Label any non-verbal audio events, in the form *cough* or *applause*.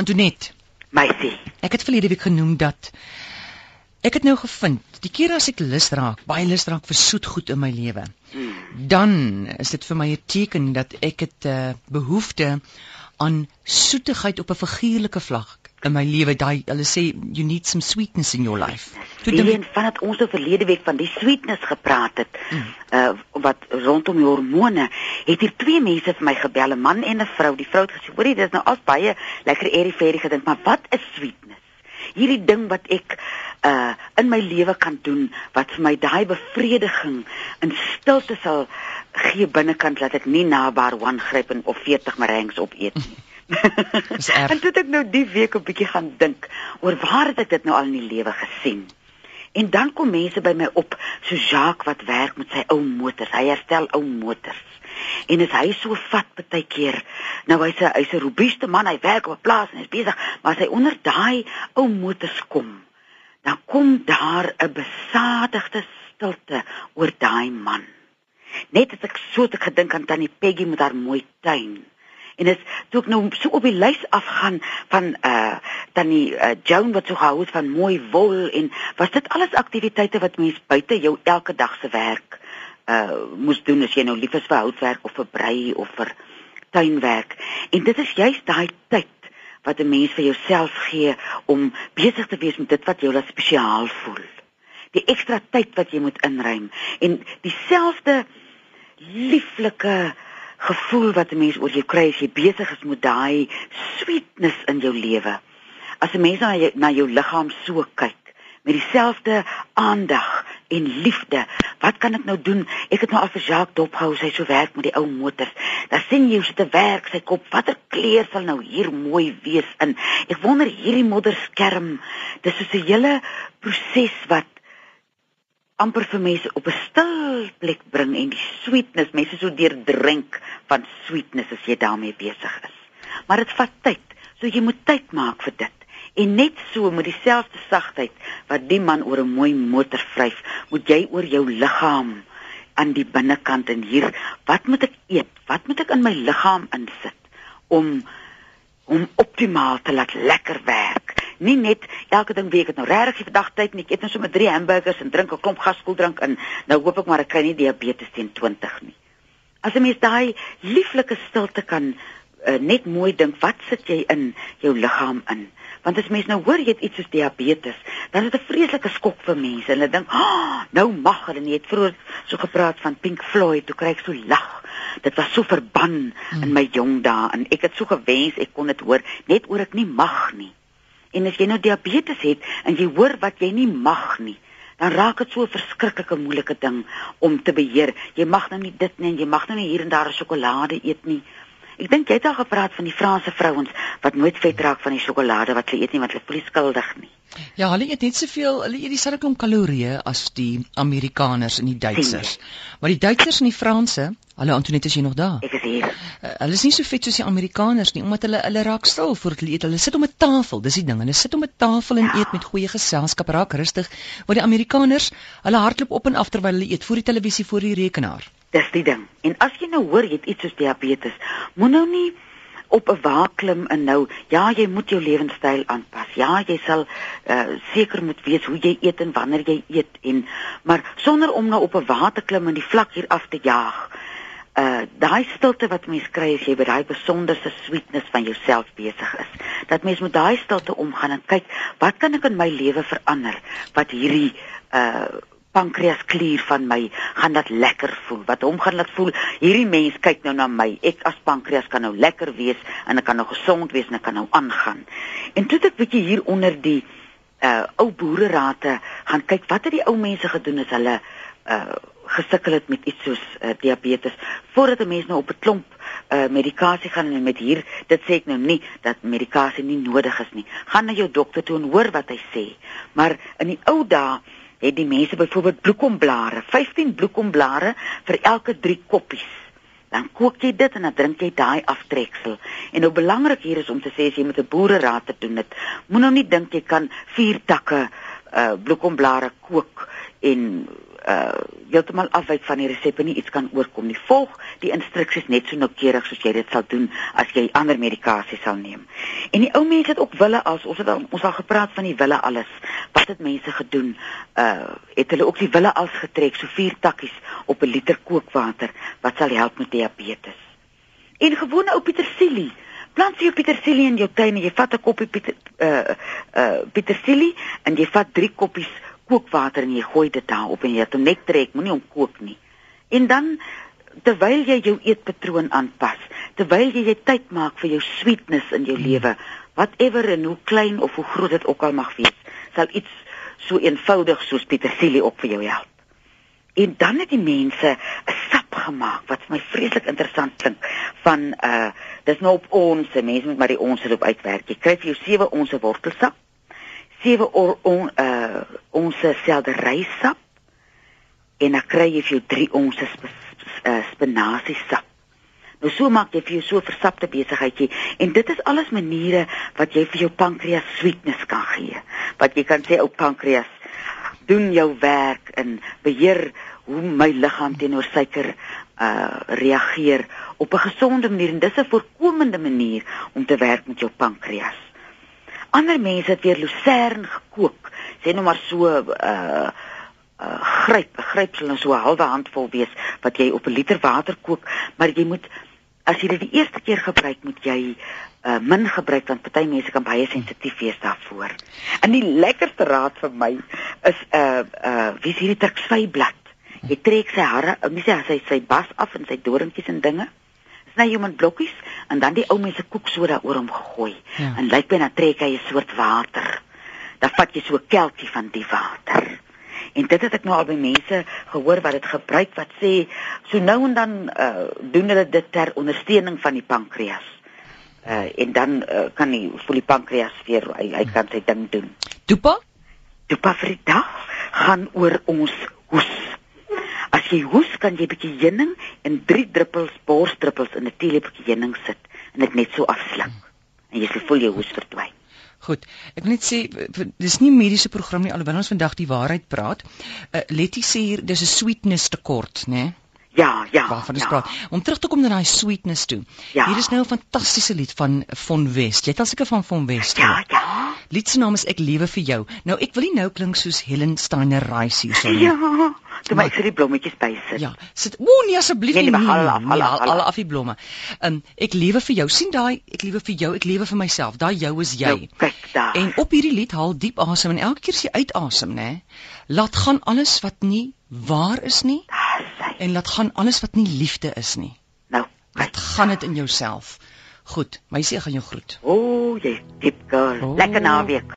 Antoinette, Meisie. ek het verlede week genoem dat ek het nou gevind, die keer as ek lus raak, baie lus raak vir soet goed in my lewe, Hmm. dan is dit vir my 'n teken dat ek het 'n uh, behoefte aan soetigheid op 'n figuurlike vlak in my lewe. Daai hulle sê you need some sweetness in your life. Toe dink Alleen vandat ons oor verlede week van die sweetness gepraat het, uh wat rondom die hormone, het hier twee mense vir my gebel, 'n man en 'n vrou. Die vrou het gesê, "Hoorie, dis nou as baie lekker airy fairy gedink, maar wat is sweetness?" Hierdie ding wat ek uh in my lewe kan doen wat vir my daai bevrediging in stilte sal gee binnekant dat ek nie na bar one gryp en of 40 meringues opeet nie. *laughs* Dis erg. en toe het ek nou die week 'n bietjie gaan dink oor waar het ek dit nou al in die lewe gesien. En dan kom mense by my op, so Jacques wat werk met sy ou motors. Hy herstel ou motors. En as hy so vat baie keer, nou hy's 'n hy's 'n robuuste man, hy werk op 'n plaas en hy's besig, maar as hy onder daai ou motors kom, dan kom daar 'n besadigde stilte oor daai man. Net as ek so het gedink aan tannie Peggy met haar mooi tuin. En dit toe ek nou so op die lys afgaan van uh tannie uh, Joan wat so gehou het van mooi wol en was dit alles aktiwiteite wat mens buite jou elke dag se werk uh moes doen as jy nou lief is vir houtwerk of vir brei of vir tuinwerk. En dit is juist daai tyd wat 'n mens vir jouself gee om besig te wees met dit wat jou laat spesiaal voel. Die ekstra tyd wat jy moet inruim en dieselfde lieflike gevoel wat 'n mens oor jou kry as jy besig is met daai sweetness in jou lewe. As 'n mens na jou, na jou liggaam so kyk met dieselfde aandag en liefde, wat kan ek nou doen? Ek het nou al vir Jacques dophou, sy so werk met die ou motors. Dan sien jy hoe sy te werk, sy kop, watter kleur sal nou hier mooi wees in. Ek wonder hierdie modderskerm, dis soos 'n hele proses wat amper vir mense op 'n stil plek bring en die sweetness, mense so deurdrink van sweetness as jy daarmee besig is. Maar dit vat tyd, so jy moet tyd maak vir dit. En net so met dieselfde sagtheid wat die man oor 'n mooi motor vryf, moet jy oor jou liggaam aan die binnekant en hier, wat moet ek eet? Wat moet ek in my liggaam insit om om optimaal te laat lekker werk? Nie net elke ding wie ek het nou regtig die vandag tyd nie. Ek eet nou sommer 3 hamburgers en drink 'n klomp gaskoeldrank in. Nou hoop ek maar ek kry nie diabetes teen 20 nie. As 'n mens daai lieflike stilte kan uh, net mooi dink, wat sit jy in jou liggaam in? Want as mens nou hoor jy het iets soos diabetes, dan is dit 'n vreeslike skok vir mense. Hulle dink, "Ah, nou mag hulle nie." Het vroeër so gepraat van Pink Floyd, toe kry ek so lag. Dit was so verban in my jong dae en ek het so gewens ek kon dit hoor, net oor ek nie mag nie. En as jy nou diabetes het en jy hoor wat jy nie mag nie, dan raak dit so 'n verskriklike moeilike ding om te beheer. Jy mag nou nie dit nie en jy mag nou nie hier en daar 'n sjokolade eet nie. Ek dink jy het al gepraat van die Franse vrouens wat nooit vet raak van die sjokolade wat hulle eet nie want hulle voel skuldig nie. Ja, hulle eet net soveel, hulle eet dieselfde klomp kalorieë as die Amerikaners en die Duitsers. Maar die Duitsers en die Franse, hulle Antoinette is jy nog daar? Ek is hier. Uh, hulle is nie so vet soos die Amerikaners nie, omdat hulle hulle raak stil voor hulle eet. Hulle sit om 'n tafel, dis die ding. Hulle sit om 'n tafel en eet met goeie geselskap, raak rustig. Maar die Amerikaners, hulle hardloop op en af terwyl hulle eet voor die televisie, voor die rekenaar. Dis die ding. En as jy nou hoor jy het iets soos diabetes, moet nou nie op 'n wa klim en nou ja, jy moet jou lewenstyl aanpas. Ja, jy sal uh, seker moet weet hoe jy eet en wanneer jy eet en maar sonder om nou op 'n wa te klim en die vlak hier af te jaag. Uh daai stilte wat mens kry as jy by daai besonderse sweetness van jouself besig is. Dat mens met daai stilte omgaan en kyk, wat kan ek in my lewe verander wat hierdie uh pankreasklier van my gaan dat lekker voel. Wat hom gaan laat voel, hierdie mens kyk nou na my. Ek as pankreas kan nou lekker wees en ek kan nou gesond wees en ek kan nou aangaan. En toe ek bietjie hier onder die uh ou boererate gaan kyk wat het die ou mense gedoen as hulle uh gesukkel het met iets soos uh, diabetes voordat 'n mens nou op 'n klomp uh medikasie gaan en met hier dit sê ek nou nie dat medikasie nie nodig is nie. Gaan na jou dokter toe en hoor wat hy sê. Maar in die ou dae het die mense byvoorbeeld bloekomblare, 15 bloekomblare vir elke 3 koppies. Dan kook jy dit en dan drink jy daai aftreksel. En nou belangrik hier is om te sê as jy met 'n boereraad te doen het, moet nou nie dink jy kan 4 takke uh bloekomblare kook en uh heeltemal afwyk van die resep en nie iets kan oorkom nie. Volg die instruksies net so noukeurig soos jy dit sal doen as jy ander medikasie sal neem. En die ou mense het ook wille as ons het al, ons al gepraat van die wille alles. Wat het mense gedoen? Uh het hulle ook die wille als getrek, so vier takkies op 'n liter kookwater wat sal help met diabetes. En gewone ou petersilie Plant jy petersilie in jou tuin en jy vat 'n koppie pieter, uh uh petersilie en jy vat 3 koppies kookwater en jy gooi dit daarop en jy het hom net trek, moenie hom kook nie. En dan terwyl jy jou eetpatroon aanpas, terwyl jy jy tyd maak vir jou sweetness in jou lewe, whatever en hoe klein of hoe groot dit ook al mag wees, sal iets so eenvoudig soos petersilie op vir jou help. En dan het die mense 'n sap gemaak wat vir my vreeslik interessant klink van uh dis nou op ons, mense moet maar die ons loop uitwerk. Jy kry vir jou 7 ons wortelsap sewe or, on, uh ons selderysap en dan kry jy vir jou 3 ons sp uh, spinasiesap. Nou so maak jy vir jou so versapte besigheidjie en dit is alles maniere wat jy vir jou pankreas sweetness kan gee. Wat jy kan sê ou pankreas doen jou werk en beheer hoe my liggaam teenoor suiker uh reageer op 'n gesonde manier en dis 'n voorkomende manier om te werk met jou pankreas. Ander mense het weer lucern gekook. Sê nou maar so 'n uh, uh, gryp, 'n gryp sal nou so 'n halwe handvol wees wat jy op 'n liter water kook, maar jy moet as jy dit die eerste keer gebruik, moet jy uh, min gebruik want party mense kan baie sensitief wees daarvoor. En die lekkerste raad vir my is 'n uh, uh wie sien die teksvyblad. Jy trek sy hare, nie sê sy sy bas af en sy doringkies en dinge sny hom in blokkies en dan die ou mense koeksoda oor hom gegooi. Ja. En lyk binne trek hy 'n soort water. Dan vat jy so 'n kelkie van die water. En dit het ek nou al by mense gehoor wat dit gebruik wat sê so nou en dan uh, doen hulle dit ter ondersteuning van die pankreas. Uh, en dan uh, kan die voel die pankreas weer hy, hy kan sy ding doen. Toepa? Toepa vir die dag gaan oor ons hoes. As jy hoes, kan jy 'n bietjie heuning en 3 druppels borsdruppels in 'n teelepeltjie heuning sit en dit net so afsluk. En jy sal voel jou hoes verdwyn. Goed. Ek wil net sê dis nie mediese program nie alhoewel ons vandag die waarheid praat. Uh, Letty sê hier dis 'n sweetness tekort, né? Nee? Ja, ja. Waarvan ja. praat? Om terug te kom na daai sweetness toe. Ja. Hier is nou 'n fantastiese lied van Von West. Jy het al seker van Von West gehoor. Ja, ja. Lied se naam is Ek lewe vir jou. Nou ek wil nie nou klink soos Helen Steiner Rice hier so nie. Ja. Toe maar ek sit die blommetjies by sit. Ja. Sit o nee asseblief nee, nie. Al af, al af, al af die blomme. Ehm um, ek lewe vir jou. sien daai ek lewe vir jou, ek lewe vir myself. Daai jou is jy. Nou, kyk daar. En op hierdie lied haal diep asem en elke keer as jy uitasem, nê, laat gaan alles wat nie waar is nie. Daar en laat gaan alles wat nie liefde is nie. Nou, wat gaan dit in jouself? Goed, my sê gaan jou groet. O, oh, jy diep girl. Oh. Lekker naweek.